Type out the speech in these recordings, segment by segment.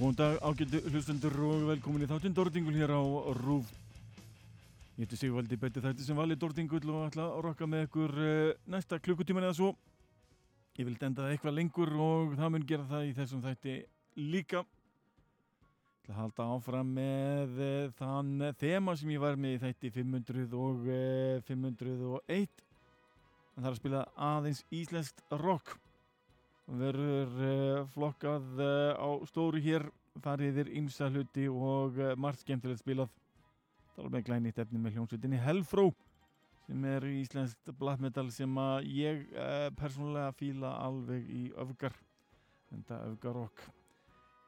Góðan dag ágættu hlustundur og velkomin í þáttinn Dordingul hér á RÚF. Ég heiti Sigvaldi Betti þætti sem vali Dordingul og ætla að rokka með ykkur uh, næsta klukkutíman eða svo. Ég vil enda það eitthvað lengur og það mun gera það í þessum þætti líka. Ég ætla að halda áfram með uh, þann þema sem ég var með í þætti 500 og uh, 501. En það er að spila aðeins íslenskt rock verður uh, flokkað uh, á stóru hér. Fariðir ymsa hluti og uh, margt skemmtilegt spilað. Er með glænýtt efni með hljómsveitinni Hellfró sem er íslenskt blattmetal sem að ég persónulega fíla alveg í öfgar þetta öfgarokk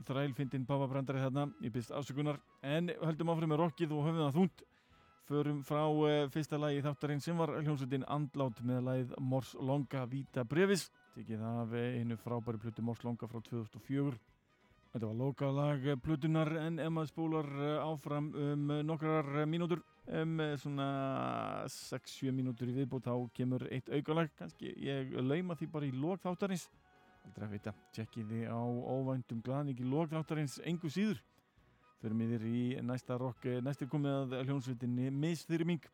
þrælfindin Baba Brandari þarna ég byrst afsökunar. En höldum áfram með rockið og höfum það þúnt förum frá fyrsta lagi þáttarinn sem var hljómsveitin Andlát með lagið Mors Longa Vita Brevis tekið af einu frábæri plötu Morslonga frá 2004 þetta var lokalag plötunar en ef maður spólar áfram um nokkrar mínútur um svona 6-7 mínútur í viðbútt þá kemur eitt aukalag. Kannski ég lauma því bara í lók þáttarins. Aldrei að vita, tjekkiði á óvæntum glaðning í lók þáttarins engu síður. Fyrir miður í næsta rock næstir komið að hljónsvitinni Misþyrming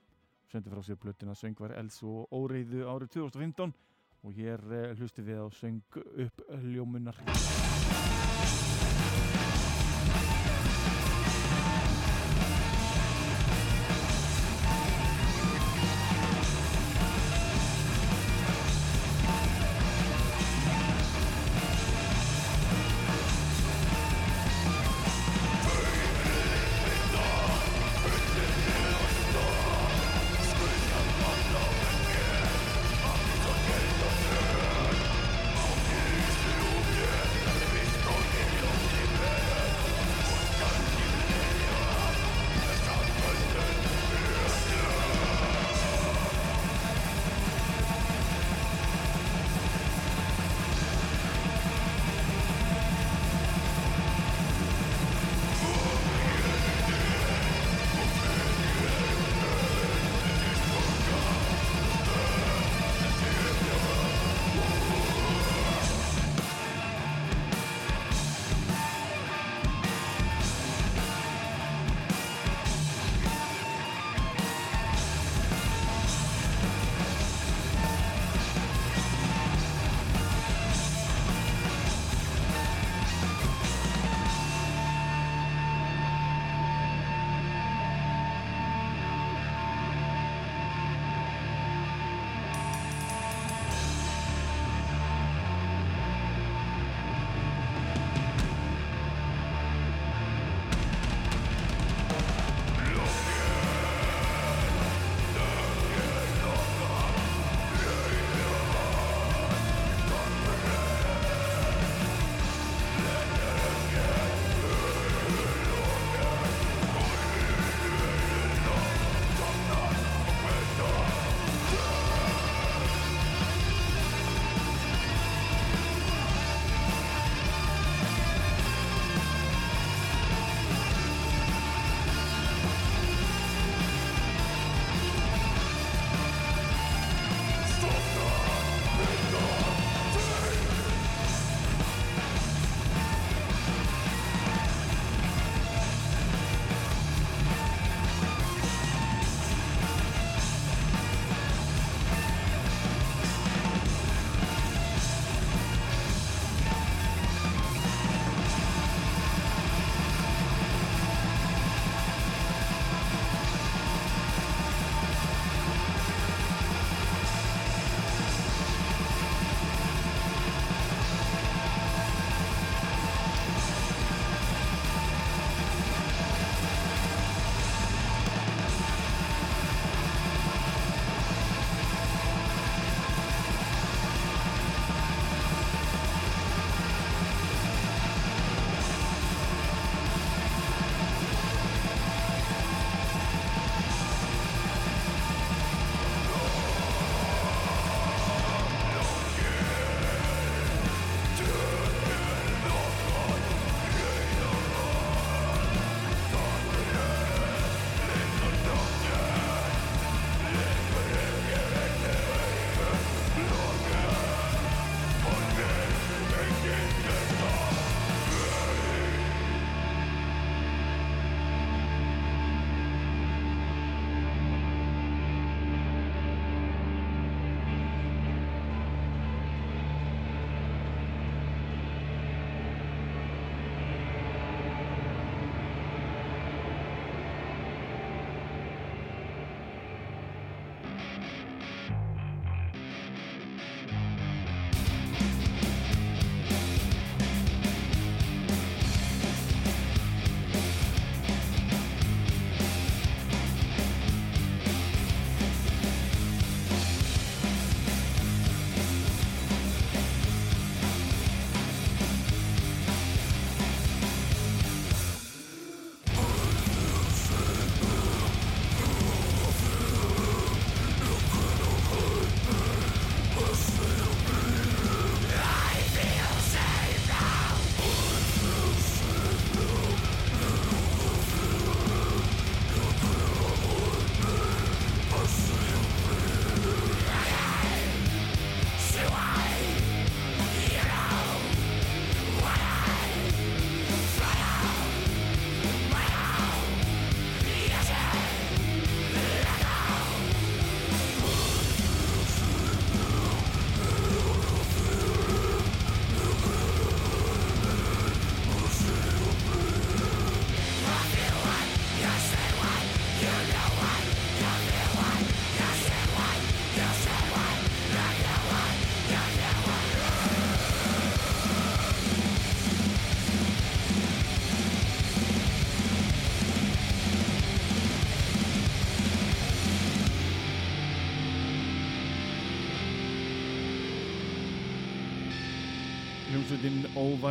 sendi frá sér plötuna söngvar Els og Óreiðu árið 2015 og hér hlusti við á söng upp hljómunar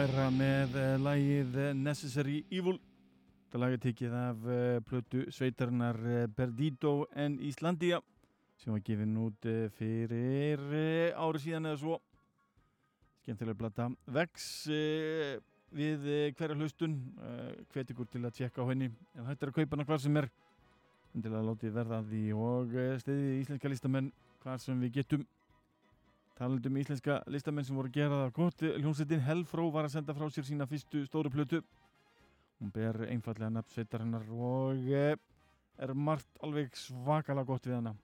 óværa með uh, lagið eh, Necessary Evil. Þetta lag er tekið af uh, plötu sveitarinnar uh, Perdido en Íslandia sem var gefin út fyrir ári síðan eða svo. Skemmtilega blata vex við hverja hlustun hvet ykkur til að tjekka á henni. Þetta er að kaupa hana hvað sem er. Til að láti verða því og stiði íslenska listamenn hvað sem við getum Talandum íslenska listamenn sem voru að gera það gott. Hljómsveitin Helfró var að senda frá sér sína fyrstu stóru plötu. Hún ber einfallega nafnsveitar hennar og eh, er margt alveg svakalega gott við hana.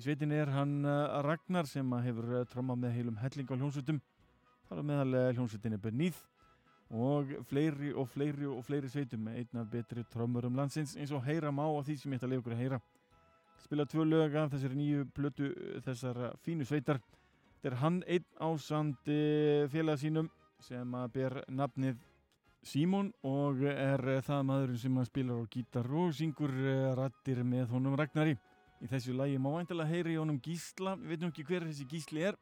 Í sveitin er hann eh, Ragnar sem hefur eh, trommað með heilum helling á hljómsveitum. Það er meðal hljómsveitin er Beníð og fleiri og fleiri og fleiri sveitum með einna betri trommurum landsins eins og heyra má á því sem ég ætla að leiða okkur að heyra. Spila tvö lög af þessari nýju plötu þessara fínu sveitar. Þetta er hann einn ásandi félag sínum sem að ber nafnið Símón og er það maðurinn sem að spila á gítar og syngur eh, rattir með honum Ragnari. Í þessu lagi máæntilega heyri í honum Gísla, við veitum ekki hver þessi Gísli er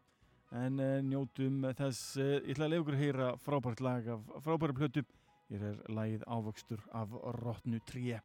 en eh, njótum þess, eh, ég ætla að að heyra frábært lag af frábæra plötu. Hér er lagið Ávöxtur af Rottnu 3.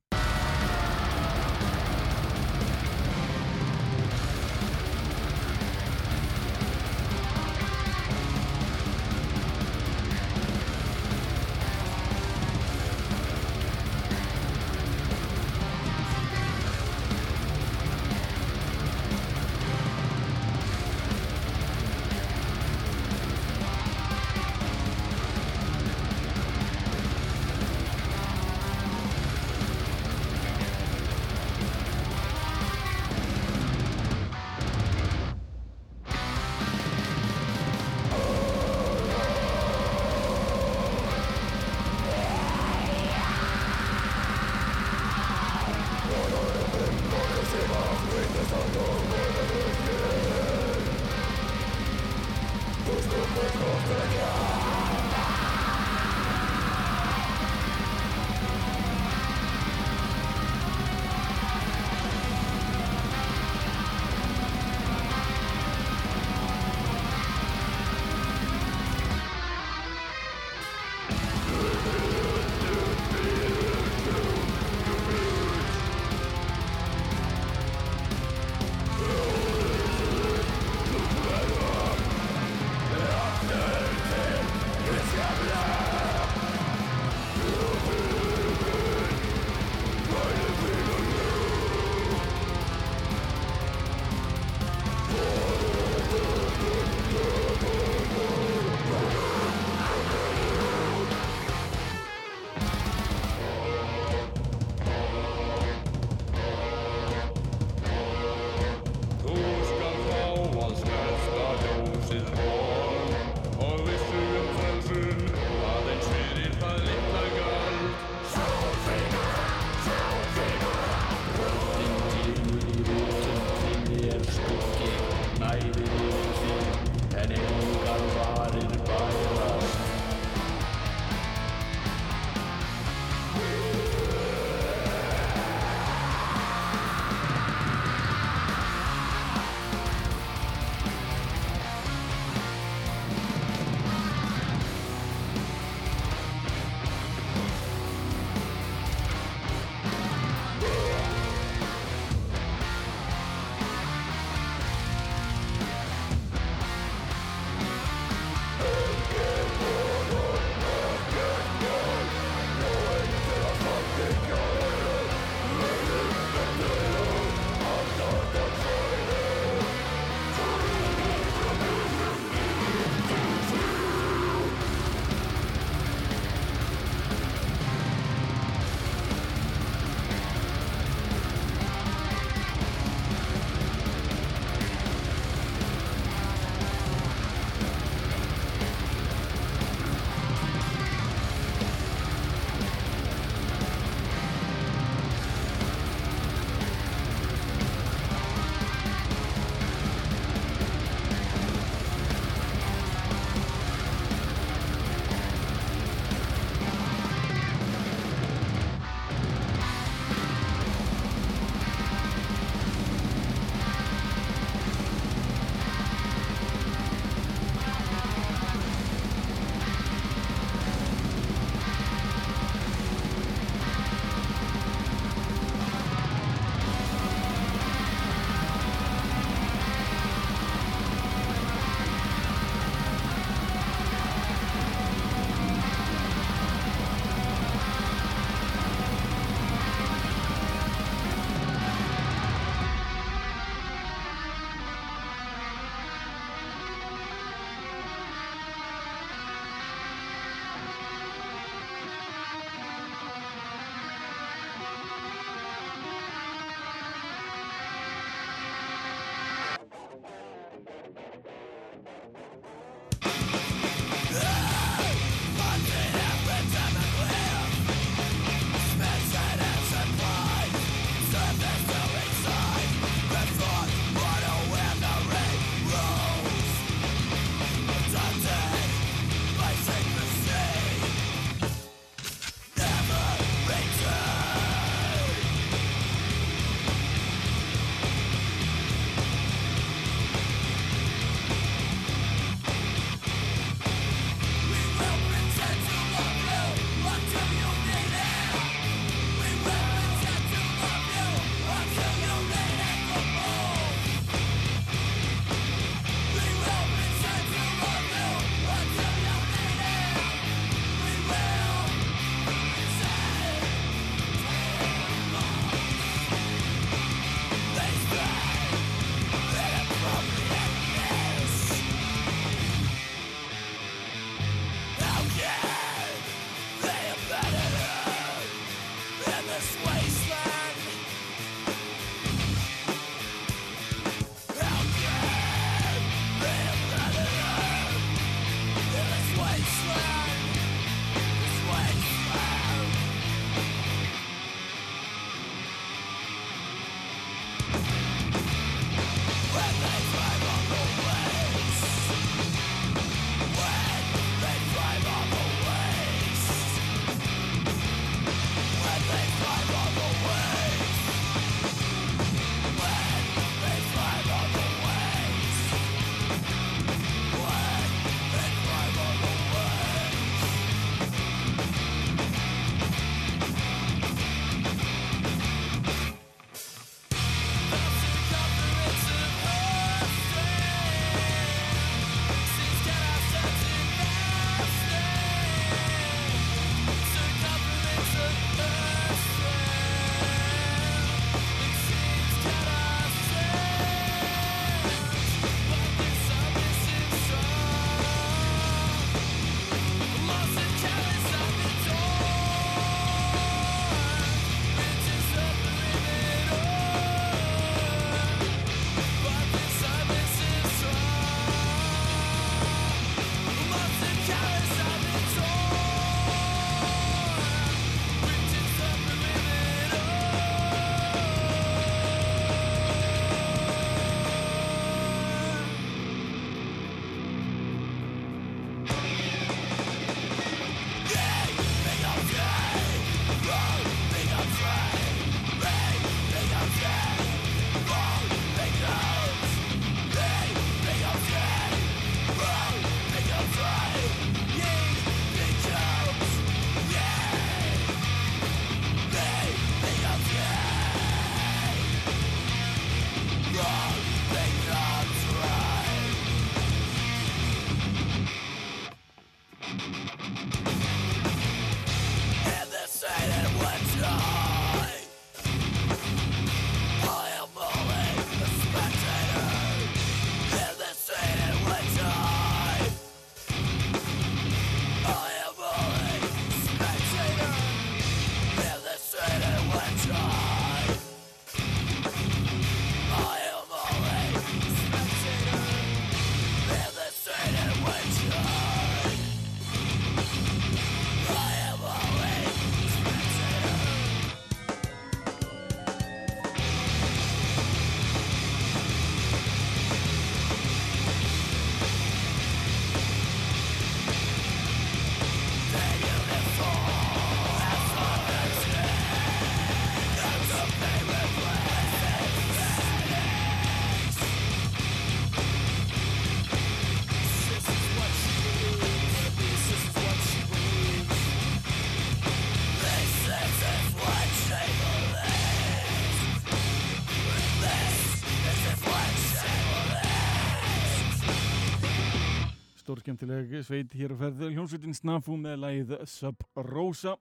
skemmtileg sveit hér á ferð. Hljómsveitin Snafu með lagið Sub Rosa.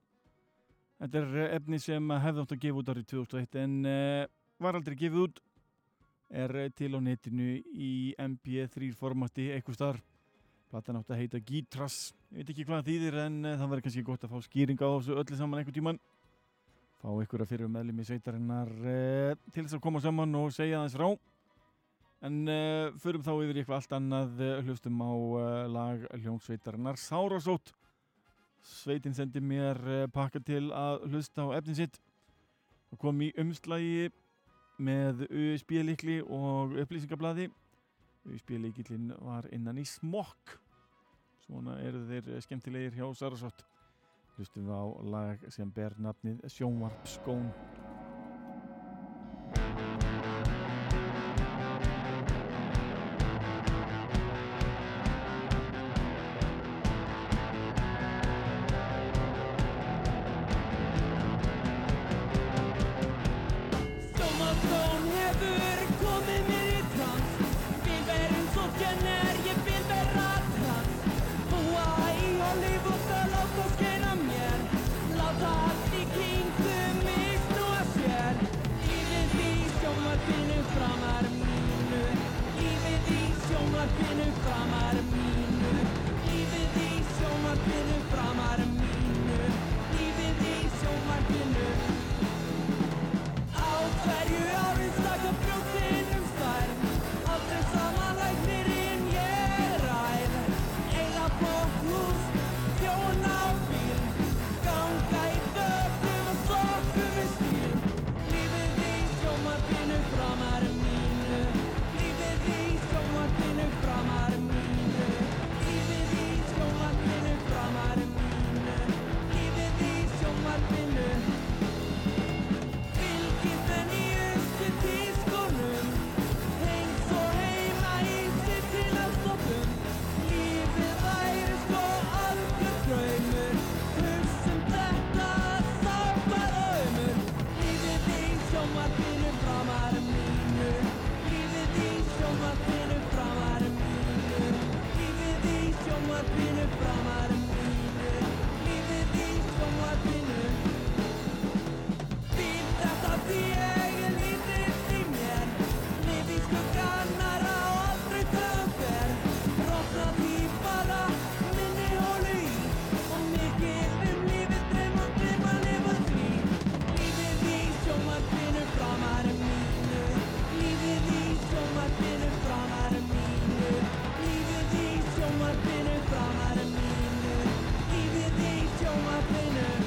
Þetta er eh, efni sem hefði átt að gefa út árið 2001 en uh, var aldrei gefið út. Er eh, til á netinu í MP3 formati eitthvað starf Platan átt að heita Gítras ég veit ekki hvað þýðir en það verður kannski gott að fá skýring á þessu öllu saman einhver tíman fá einhverja fyrir meðlum í sveitarinnar til þess að koma saman og segja þess frá En uh, förum þá yfir eitthvað allt annað uh, hlustum á uh, lag hljómsveitarinnar Sárasótt. Sveitin sendi mér uh, pakka til að hlusta á efnin sitt. Það kom í umslægi með USB-likli og upplýsingablaði. USB-likillin var innan í smokk. Svona eru þeir skemmtilegir hjá Sárasótt. Hlustum við á lag sem ber nafnið Sjónvarpskón. Sjónvarpsskón sjónvarpinu framar mínu Lífið í sjónvarpinu framar mínu Lífið í sjónvarpinu framar mínu Yeah! up in a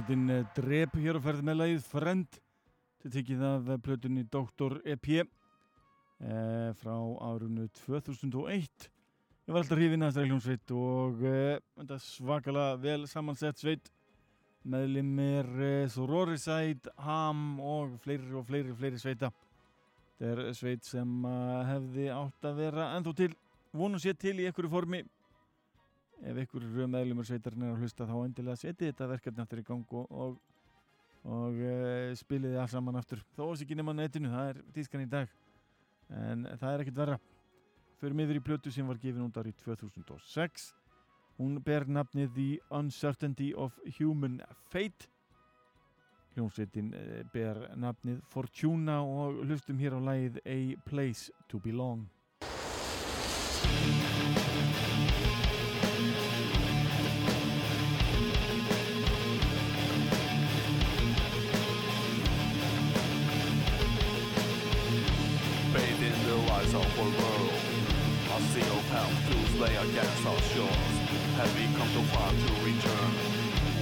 Hljómsveitin eh, Drep hér á ferð með lagið Friend til tekið af eh, plötunni Dr. EP eh, frá árunu 2001 Ég var alltaf hrifin að þessari hljómsveit og eh, þetta er svakalega vel samansett sveit. Meðlimir eh, Sororiside, Ham og fleiri og fleiri, fleiri sveita. Þetta er sveit sem hefði átt að vera ennþá til vonum sér til í einhverju formi ef ykkur meðlumur sveitarinn er að hlusta þá endilega setið þetta verkefni aftur í gang og, og, og uh, spilið það saman aftur. Þó er ekki nema netinu, það er tískan í dag. En það er ekkert verra. Fyrir miður í plötu sem var gefin út árið 2006 hún ber nafnið The Uncertainty of Human Fate. Hljómsveitin eh, ber nafnið Fortuna og hlustum hér á lagið A Place to Belong in the lights of our world. A sea of help to slay against our shores. Have we come too far to return?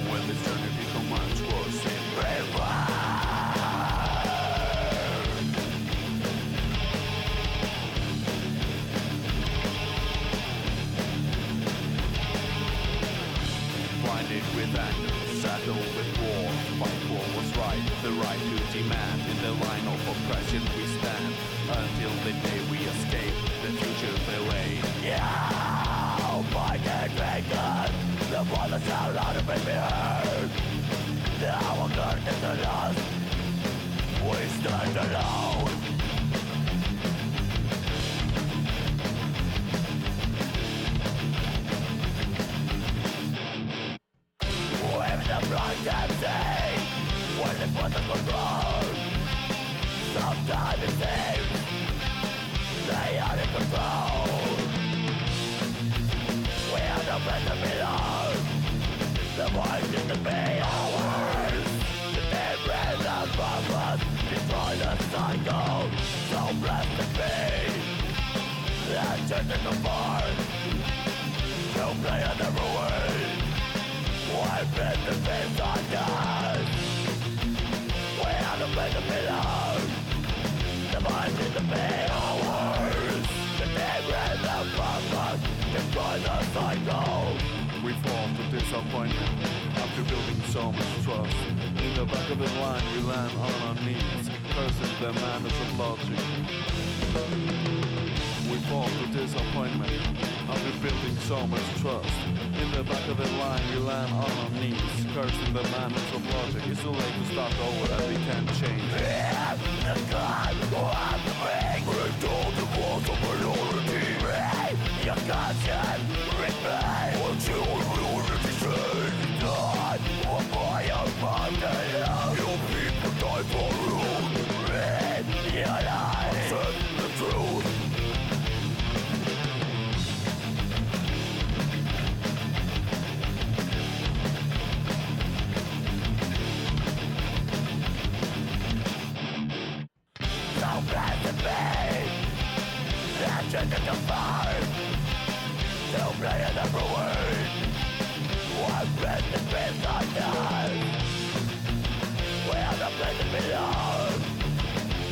When this journey become much worse with anger, saddled with war. Fight for what's right, the right to demand. In the line of oppression we stand. Until the day we escape, the future they lay. Yeah, oh my God, God. The father sound out of me heard. Now our curtains are lost. We stand alone. Disappointment After building so much trust In the back of the line we land on our knees Cursing the madness of logic we fall to disappointment after building so much trust. In the back of the line, we land on our knees, cursing the madness of logic. It's too late to start over, and we can't change. the God who has the ring, the walls of minority. Your conscience,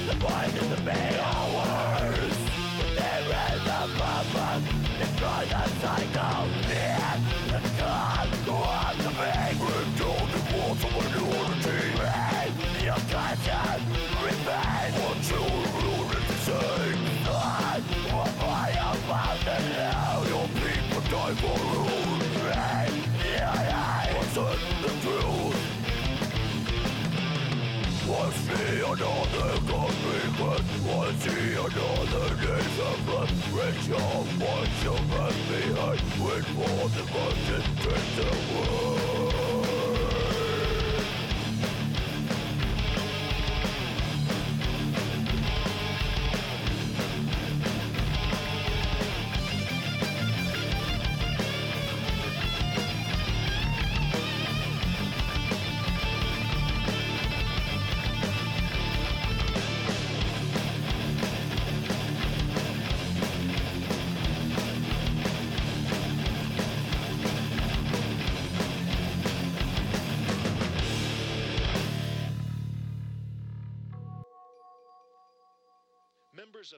the point is There is a purpose Destroy the cycle see another but I see another nation but Rich of what you left behind With more than much in the world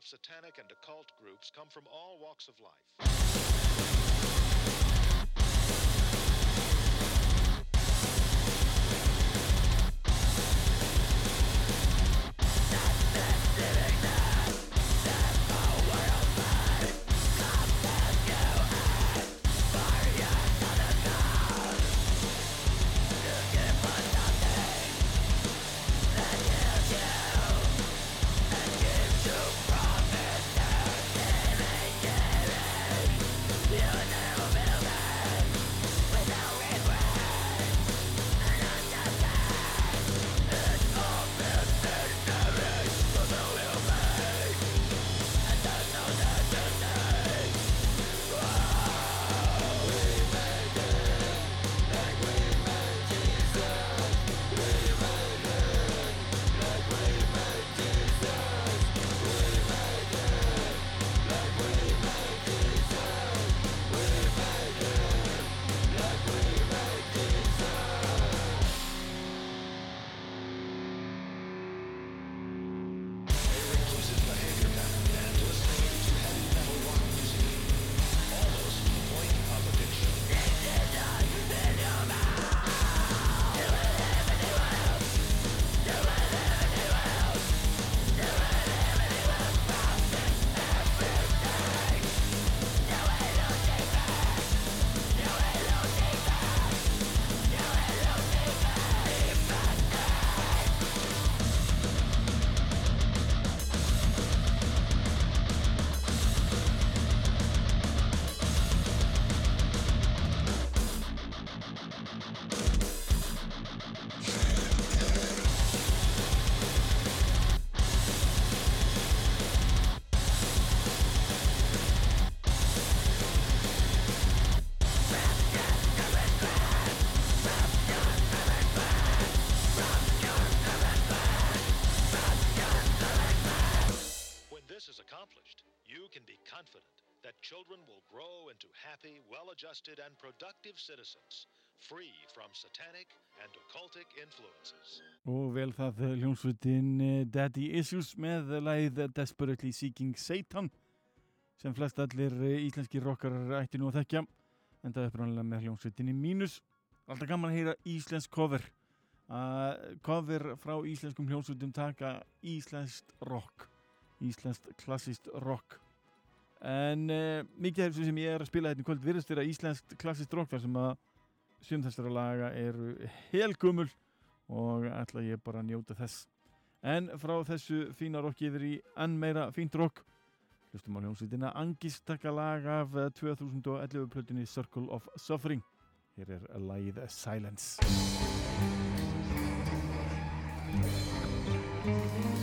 satanic and occult groups come from all walks of life. Well-adjusted, and productive citizens, free from satanic and occultic influences. Og vel það hljómsveitin eh, Daddy Issues með lagið Desperately Seeking Satan sem flest allir eh, íslenski rockar ætti nú að þekkja en það er uppræðanlega með hljómsveitinni mínus. Alltaf gaman að heyra íslensk cover. Uh, cover frá íslenskum hljómsveitum taka íslenskt rock íslenskt klassist rock en uh, mikið af þessu sem ég er að spila hérna í kvöld virðist vera íslenskt klassist rock þar sem að sum þessara laga eru helgumul og ætla ég bara að njóta þess. En frá þessu fína rocki yfir í enn meira fínt rock hlustum á hljómsveitina Angist taka lag af eh, 2011 plötunni Circle of Suffering. Hér er lagið Silence. Utopia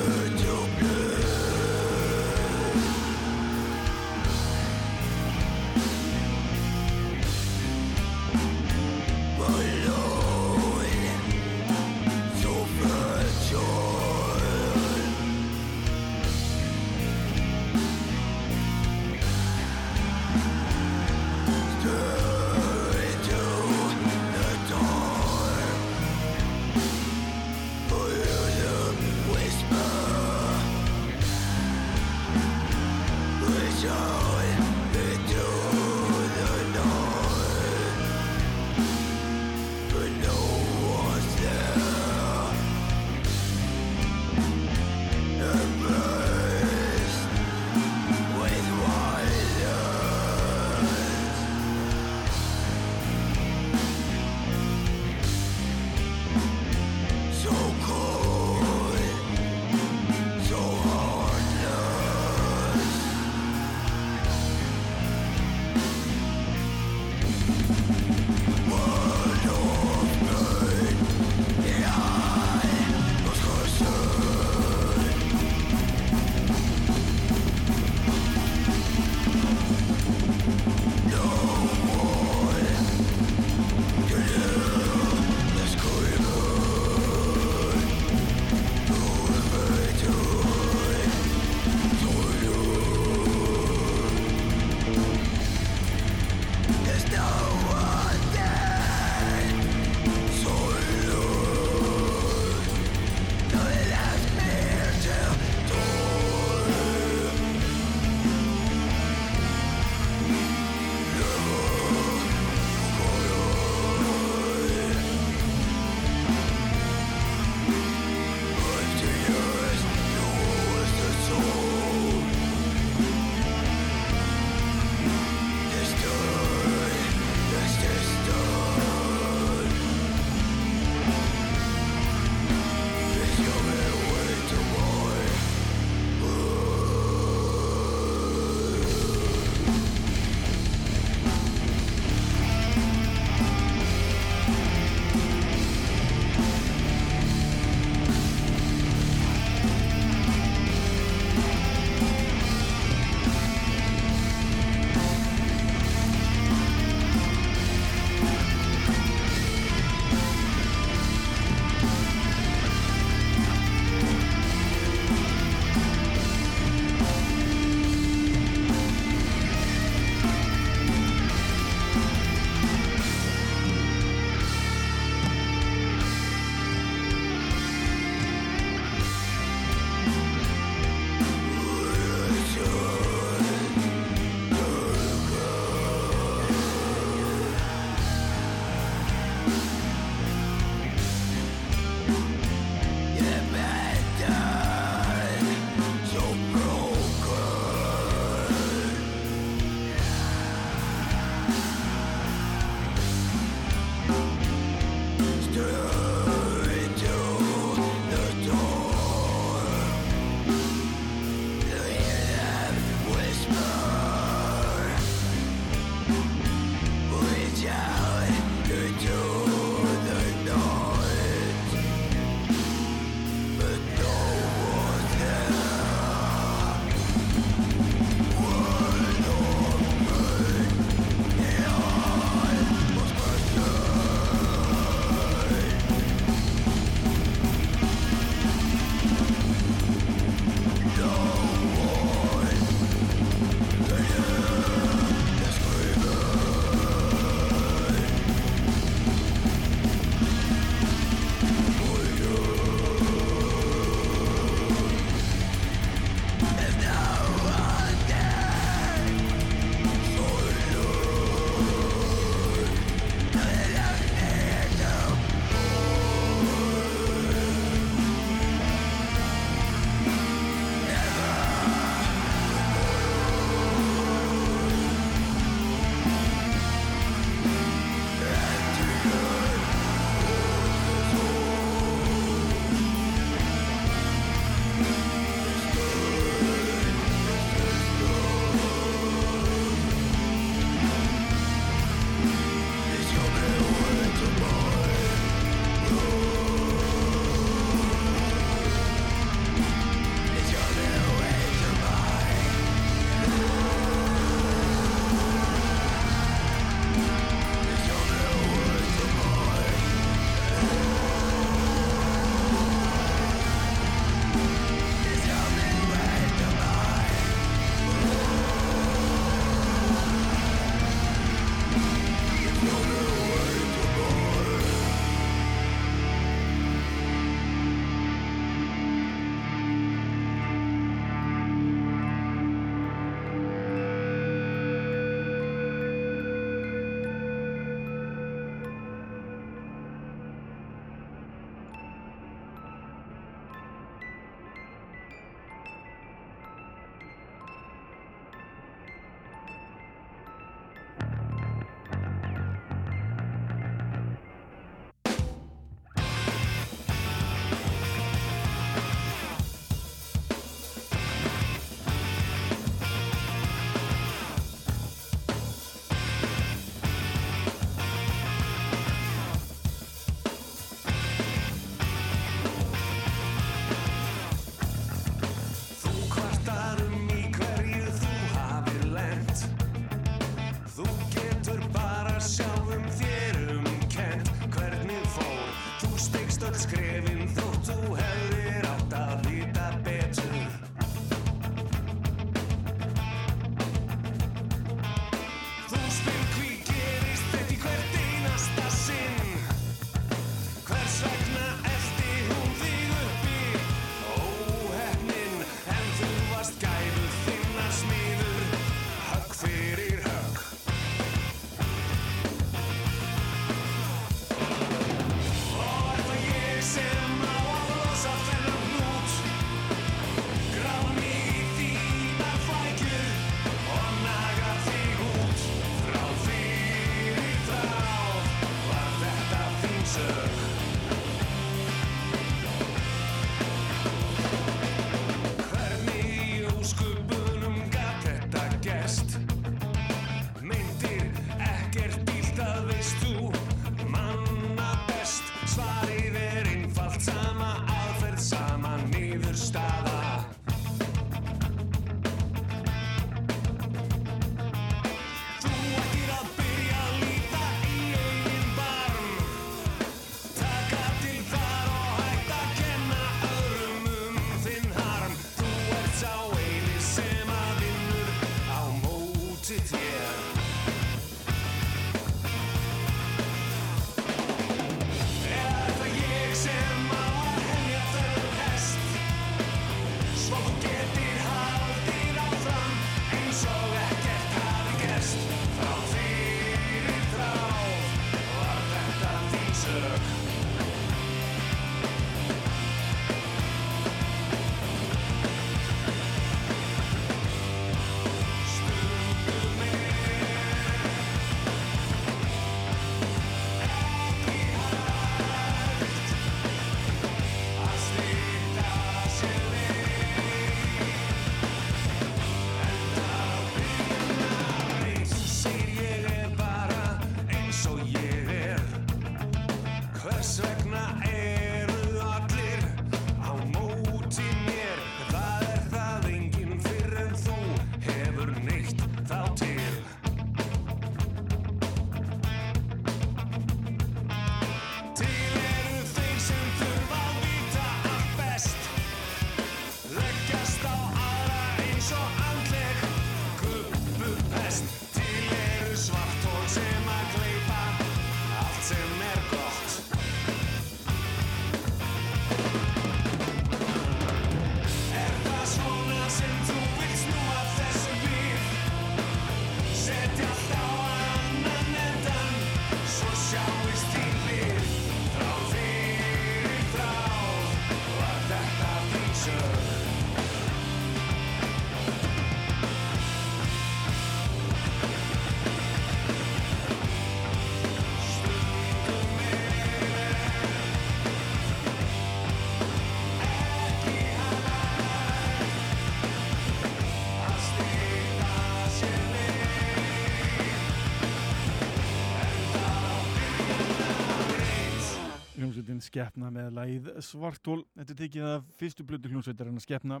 en skeppna með læð Svartól. Þetta er tekið af fyrstu blödu hljónsveitarinnar skeppna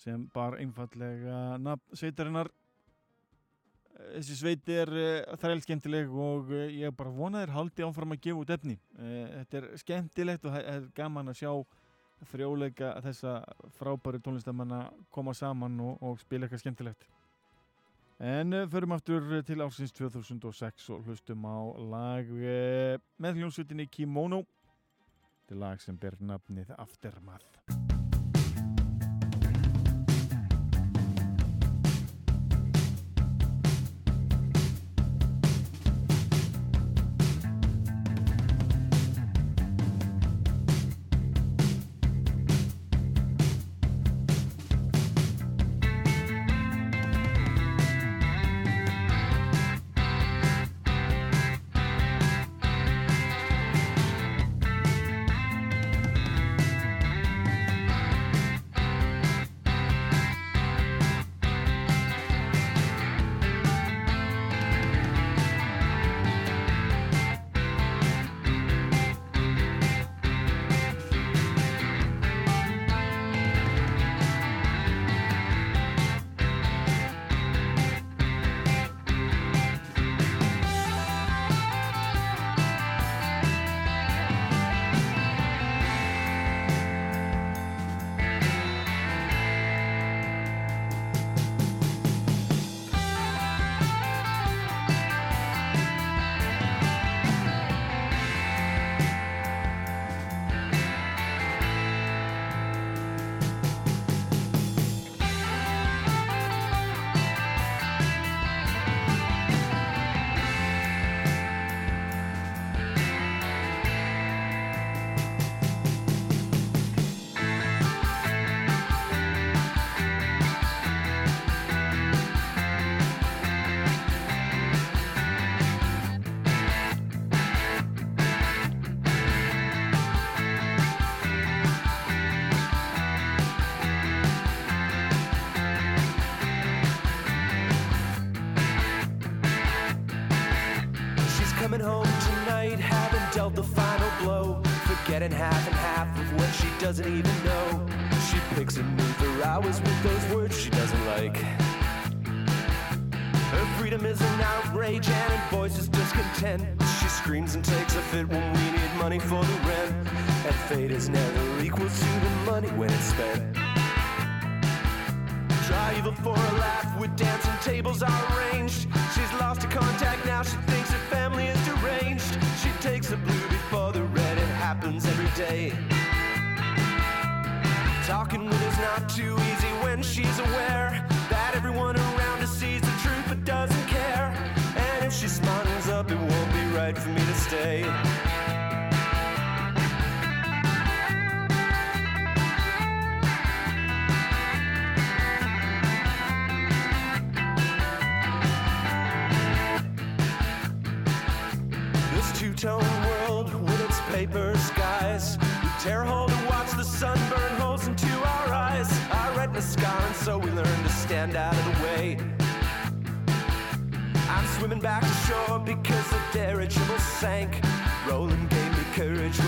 sem bar einfallega nafn sveitarinnar. Þessi sveit er eh, þræl skemmtileg og eh, ég bara vona þér haldi áfram að gefa út efni. Eh, þetta er skemmtilegt og það er gaman að sjá þrjóleika að þessa frábæri tónlistamanna koma saman og, og spila eitthvað skemmtilegt. En förum aftur til ársins 2006 og hlustum á lag með hljómsveitinni Kimono til lag sem ber nafnið Aftermath.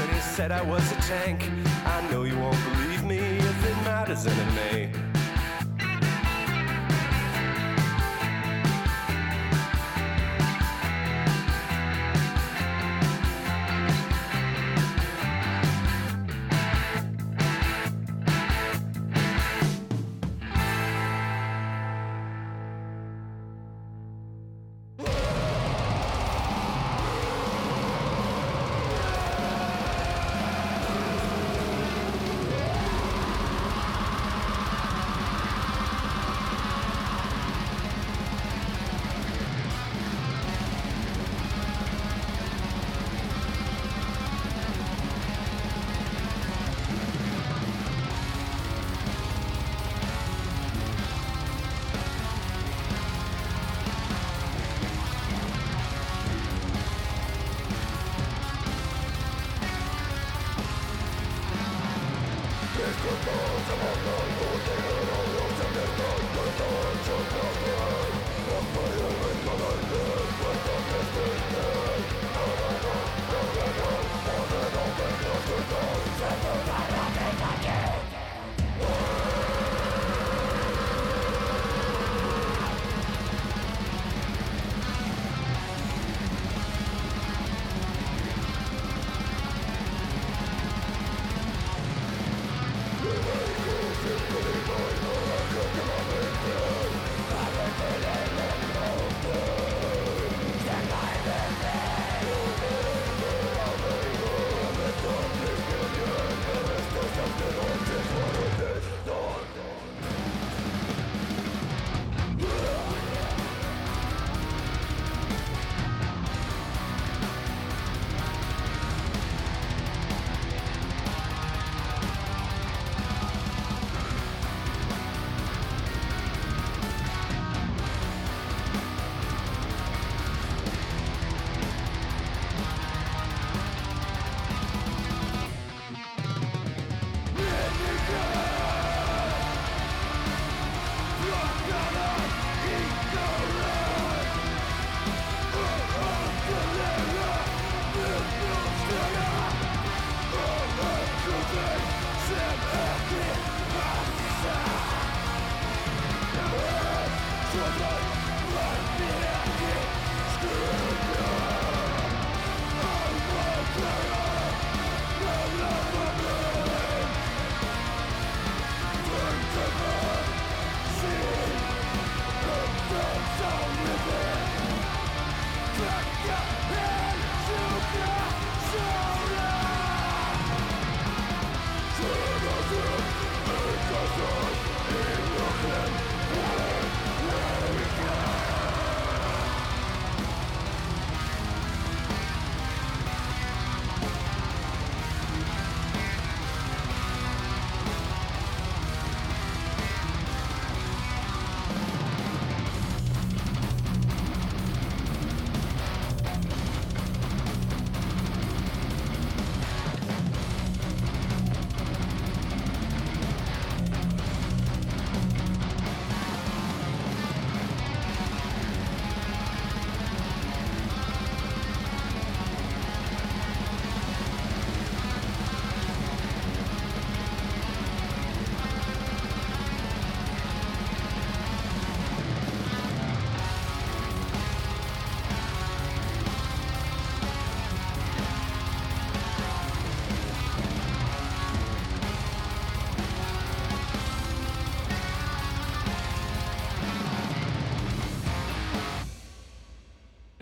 he said I was a tank. I know you won't believe me if it matters, and it may.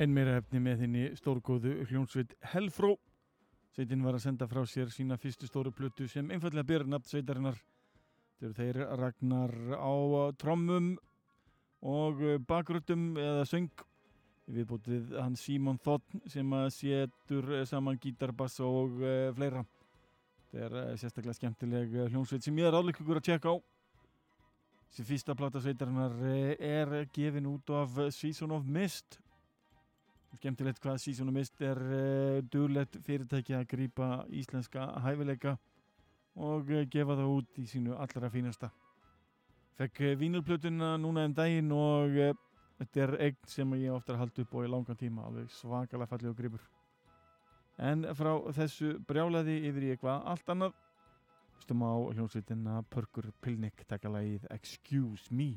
Enn meira efni með þinni stórgóðu hljónsveit Helfró. Sveitin var að senda frá sér sína fyrstu stóru plötu sem einfallega ber nafn sveitarinnar. Þeir þeir ragnar á trommum og bakröttum eða söng. Við bútið hann Símon Þotn sem að setur saman gítar, bass og uh, fleira. Þetta er uh, sérstaklega skemmtileg uh, hljónsveit sem ég er áleikur að tjekka á. Þessi fyrsta plata sveitarinnar uh, er gefin út af Season of Mist skemmtilegt hvað Season of Mist er uh, duglegt fyrirtæki að grípa íslenska hæfileika og uh, gefa það út í sínu allra fínasta. Fekk uh, vínulplötuna núna um daginn og þetta er eign sem ég ofta að halda upp á í langan tíma alveg svakalega fallið og gripur. En frá þessu brjálaði yfir í eitthvað allt annað. Stum á hljómsveitina Pörkur Pilnik taka lagið Excuse Me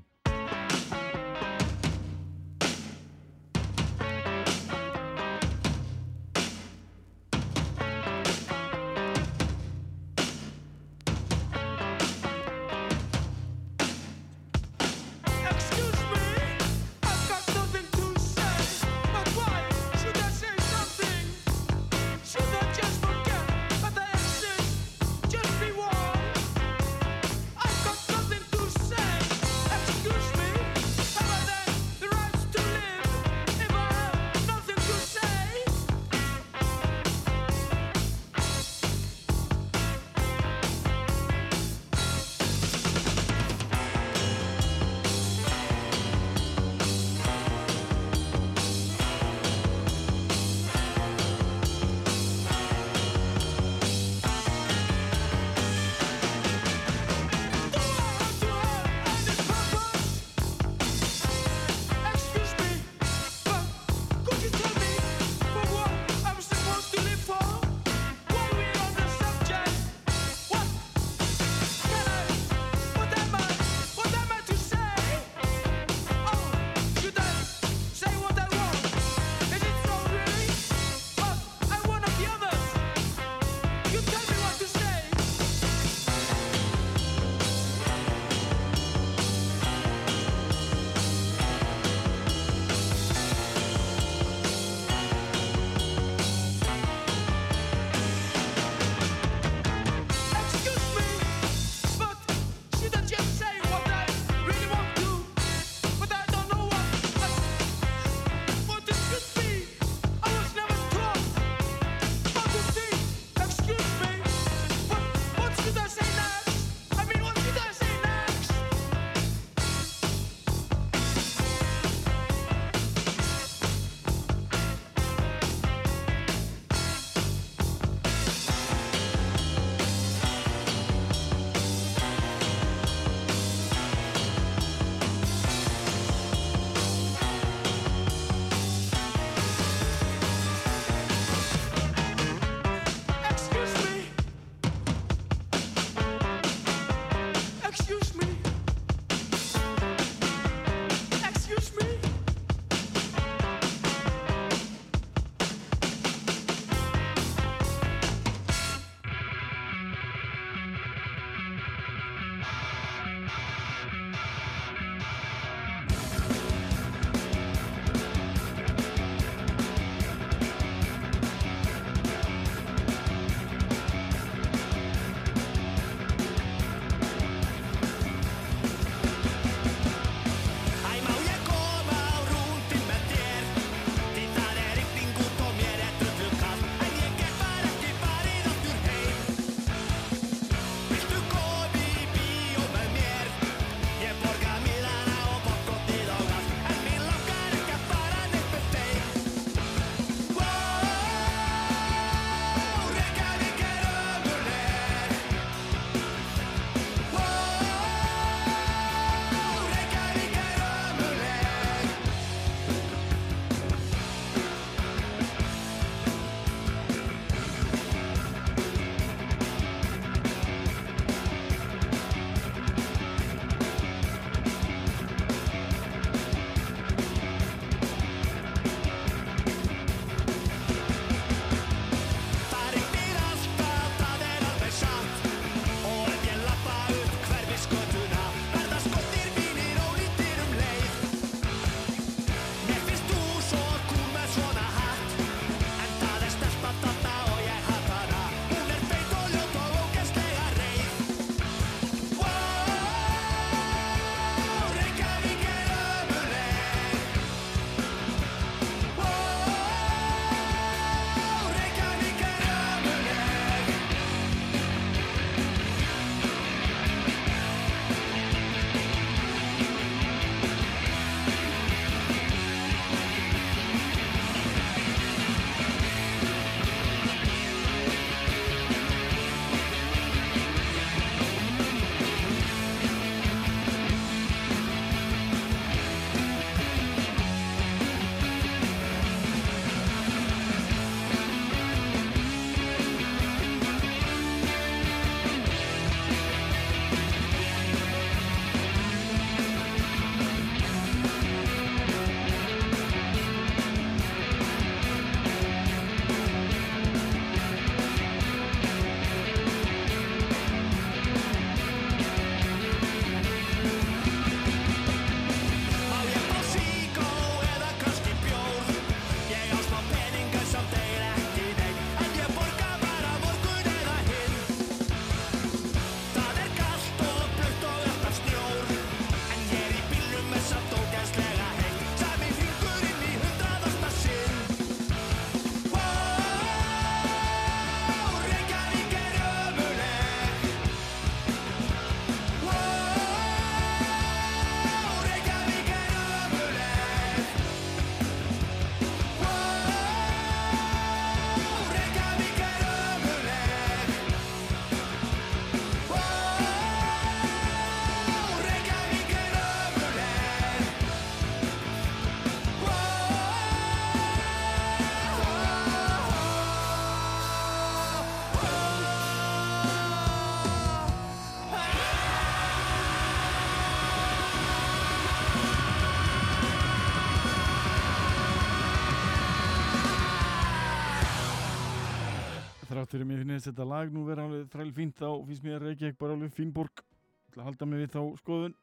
þrátt fyrir mér finnst þetta lag nú vera alveg þræl fínt þá finnst mér Reykjavík bara alveg fín borg ætla að halda mig við þá skoðun.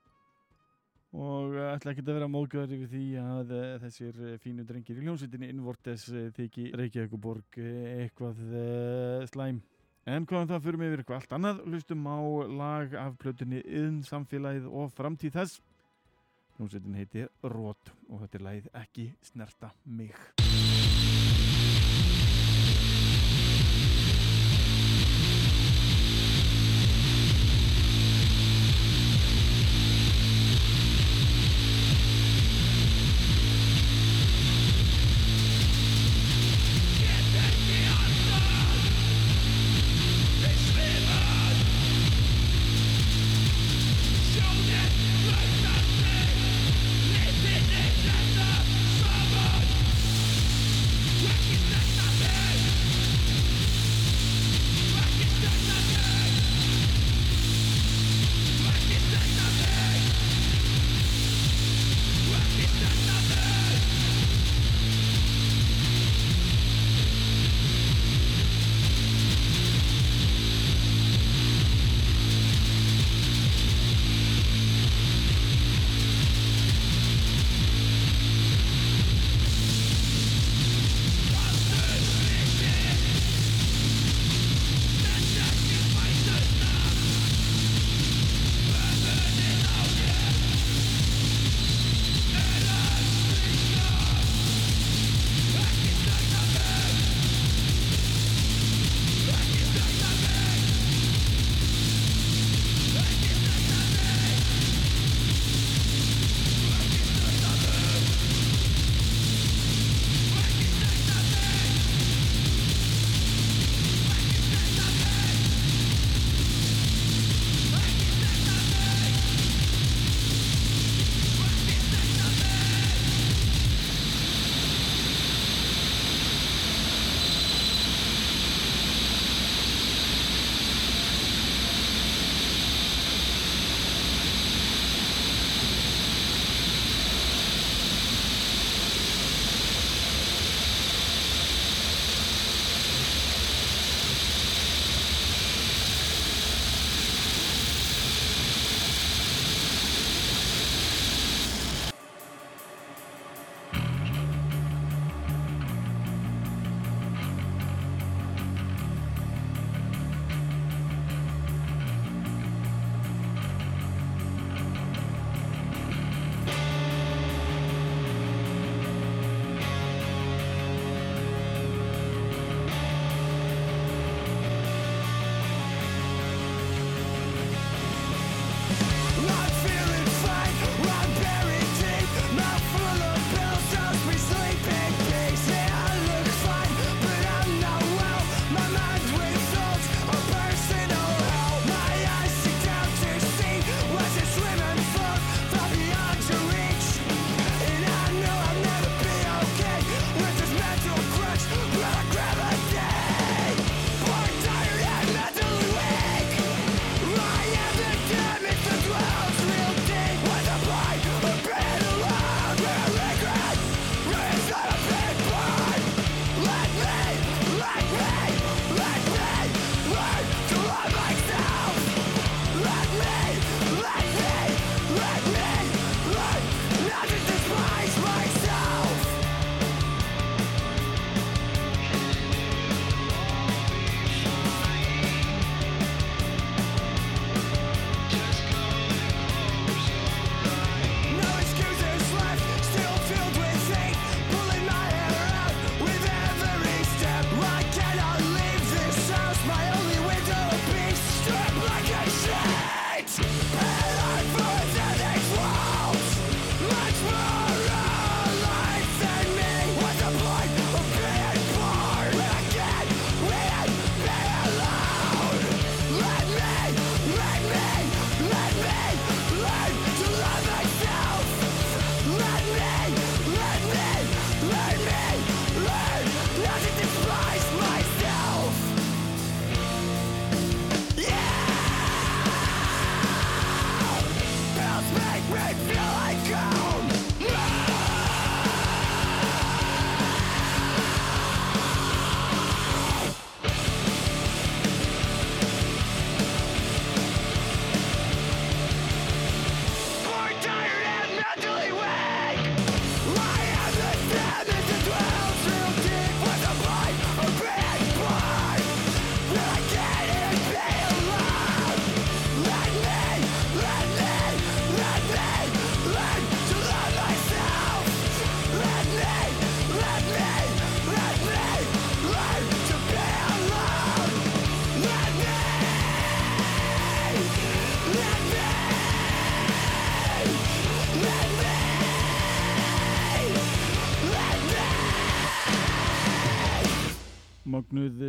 Og eh, ætla ekki að vera móðgöður yfir því að eh, þessir eh, fínu drengir í hljómsveitinni Invortes eh, þykji Reykjavíkuborg eitthvað slæm. En hvaðan það fyrir mig yfir eitthvað allt annað. Hlustum á lag af plötunni Yðn samfélagið og framtíð þess. Hljómsveitin heitir Rót og þetta er lagið ekki snerta mig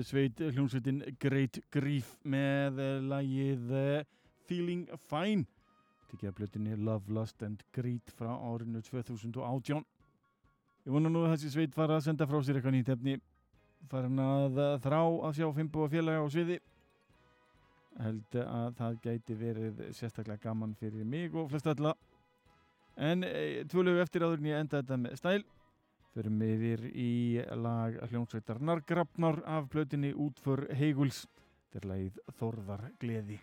sveit hljómsveitin Great Grief með eh, lagið eh, Feeling Fine. Tekið að blötinni Love, Lust and Greed frá árinu 2018 Ég vona nú að þessi sveit fara að senda frá sér eitthvað nýtt efni. Farin að eh, þrá að sjá Fimbo og félaga á sviði. Held að það gæti verið sérstaklega gaman fyrir mig og flest alla. En tvölu eftir áður en ég enda þetta með stæl Förum yfir í lag hljómsveitarnar Grafnar af plötinni Útför Heiguls. Er lagið Þorðar Gleði.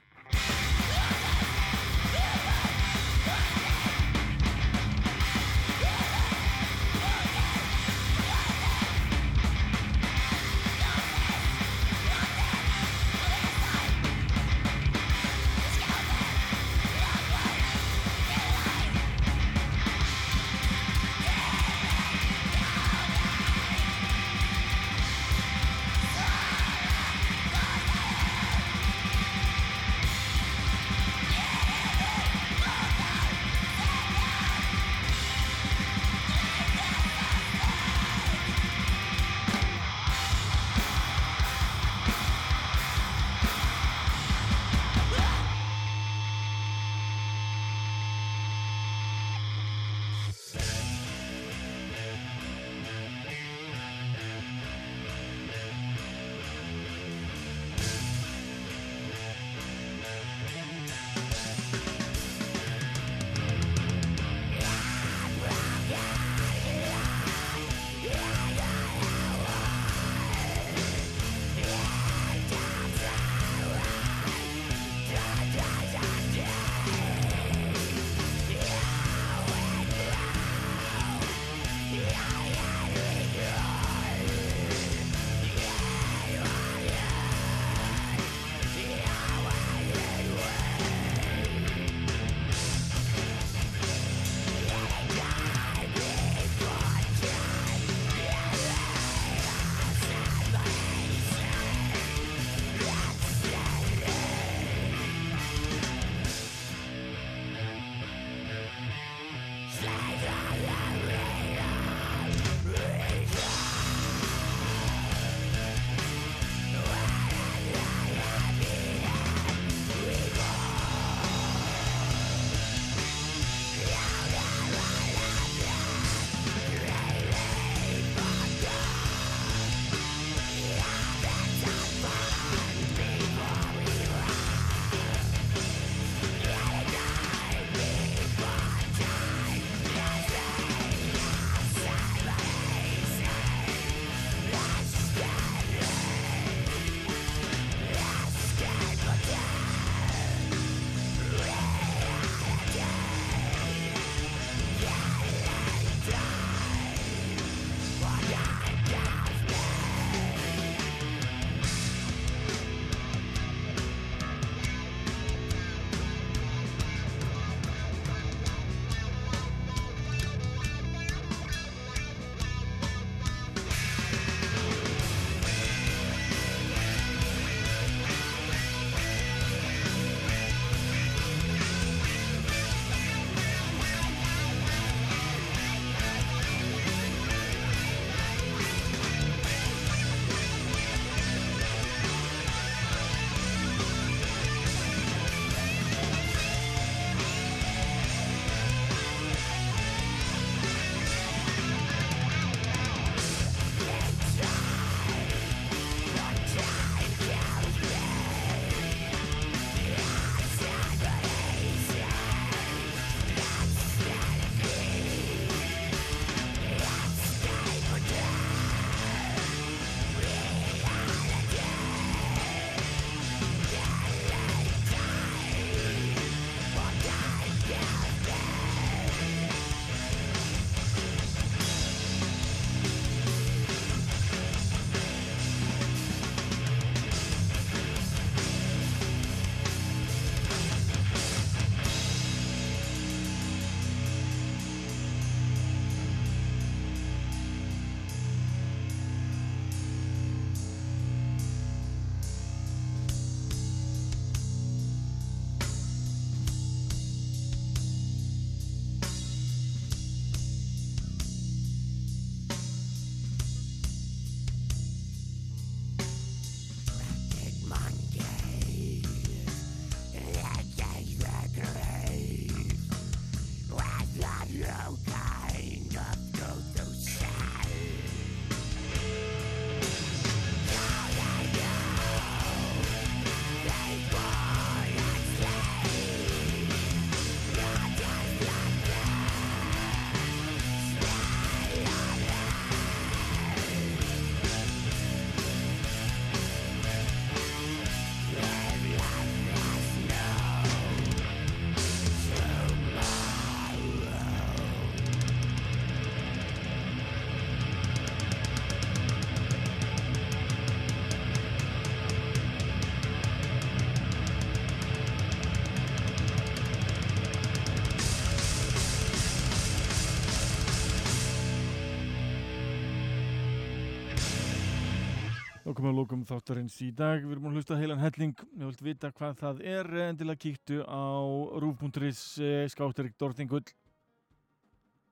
Að lókum þáttarins í dag. Við erum að hlusta heilan helling. Við vilt vita hvað það er. Endilega kíktu á rúf.is skátterik Dortingull.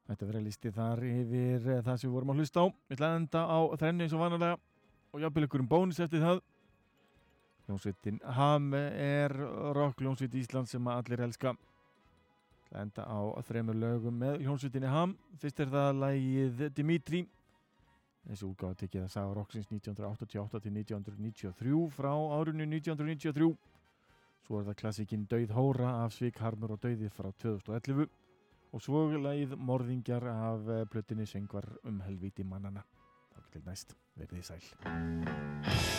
Þetta verður listi þar yfir eh, það sem við vorum að hlusta á. Við ætla að enda á þrennu eins og vanalega og jafnvel ykkur um bónus eftir það. Ljónsveitin Ham er rock ljónsveit Ísland sem að allir elska. Við ætla að enda á þremur lögum með ljónsveitinni Ham. Fyrst er það lagið Dimitri þessi útgáða tekið að saga Roxins 1988 til 1993 frá árunni 1993 svo er það klassikinn Dauð Hóra af Svik Harmur og Dauði frá 2011 og svo lagið Morðingjar af eh, plötinni Söngvar um helvíti mannana þá til næst, verðið sæl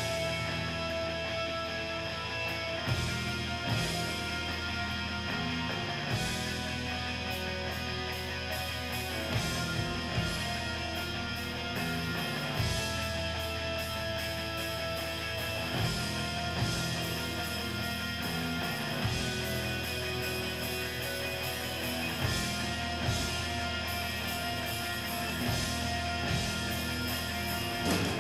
Bye.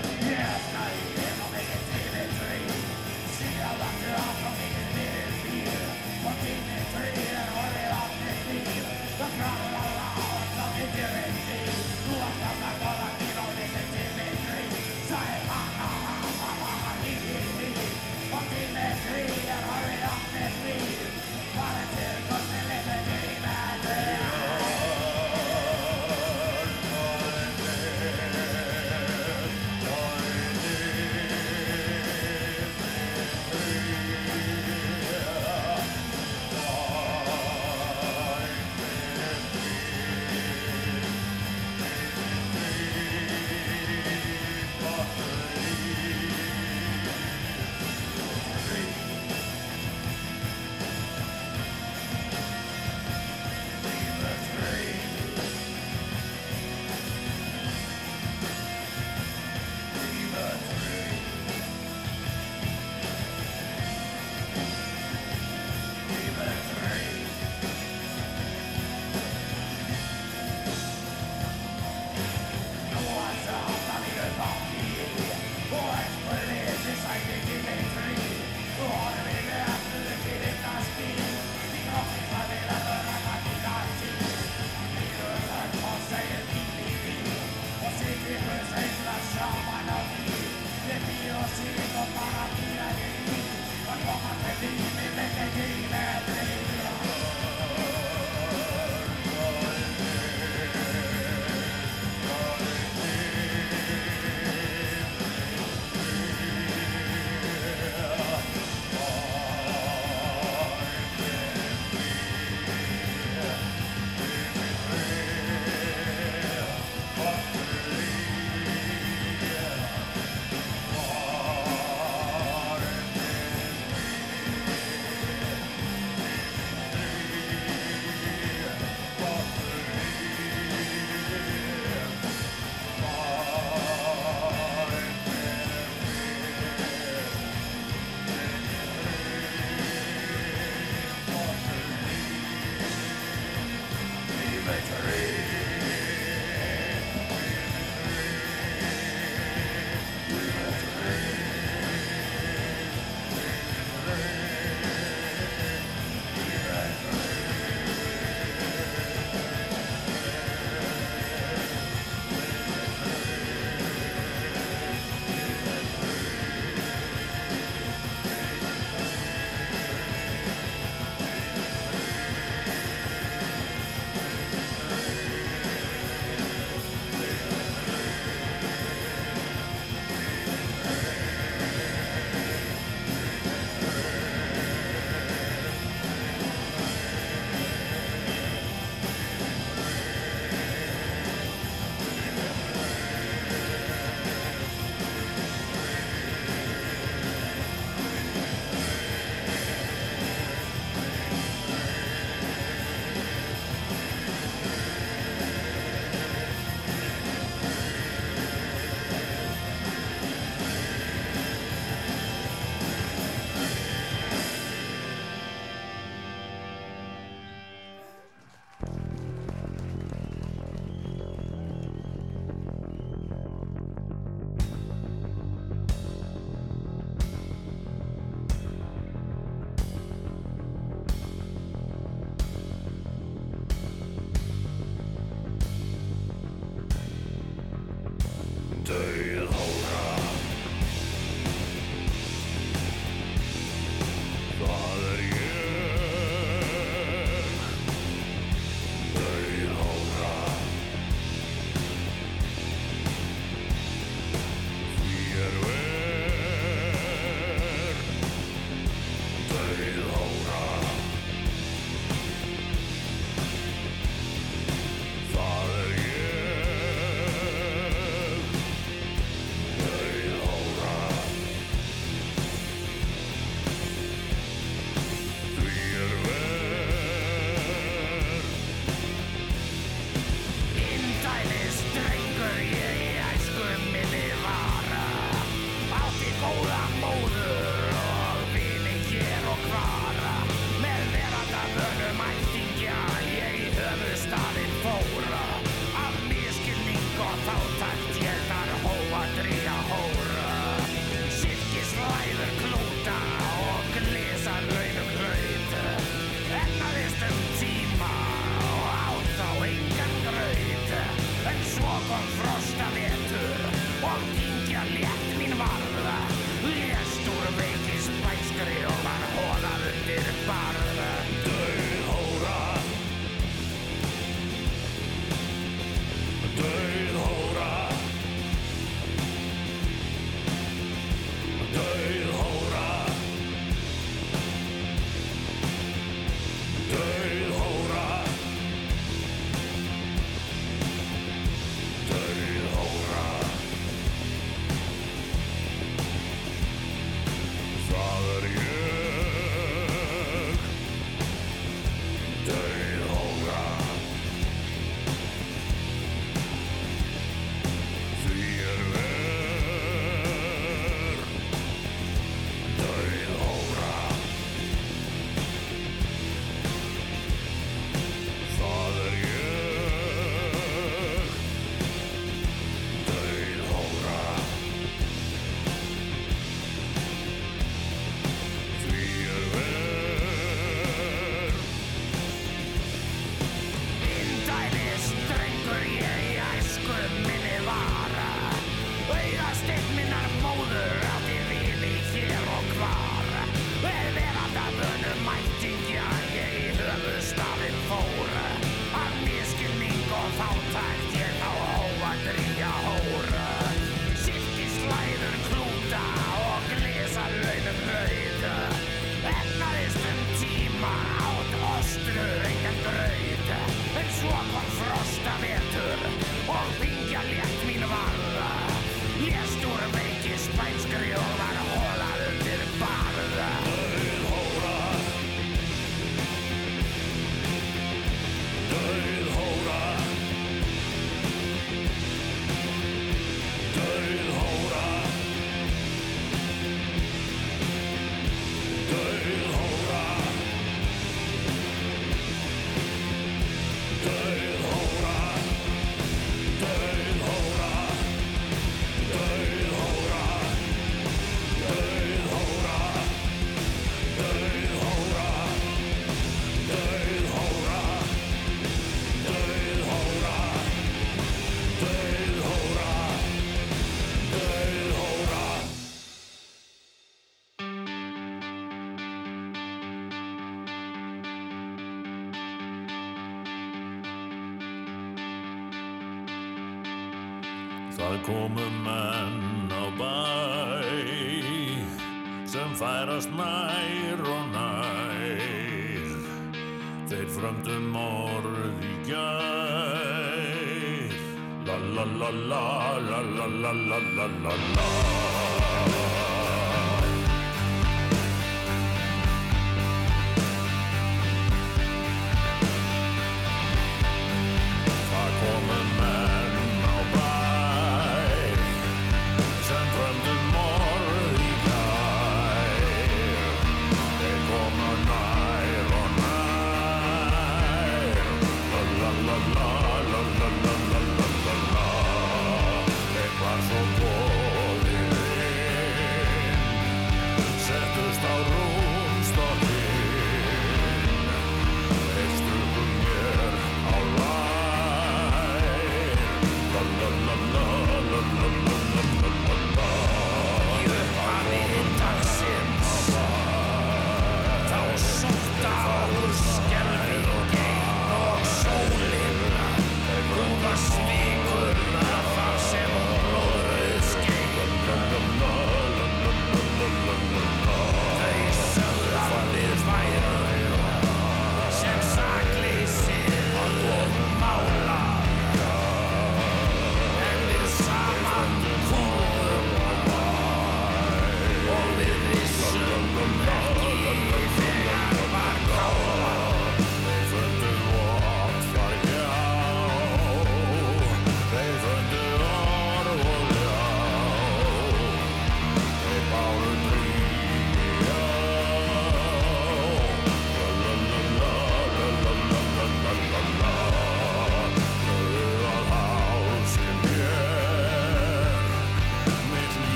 la la la.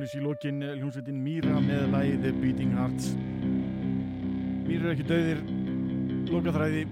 tónlist í lokin eh, hljómsveitin Mýra með læði The Beating Hearts. Mýra er ekki döðir lokaþræði.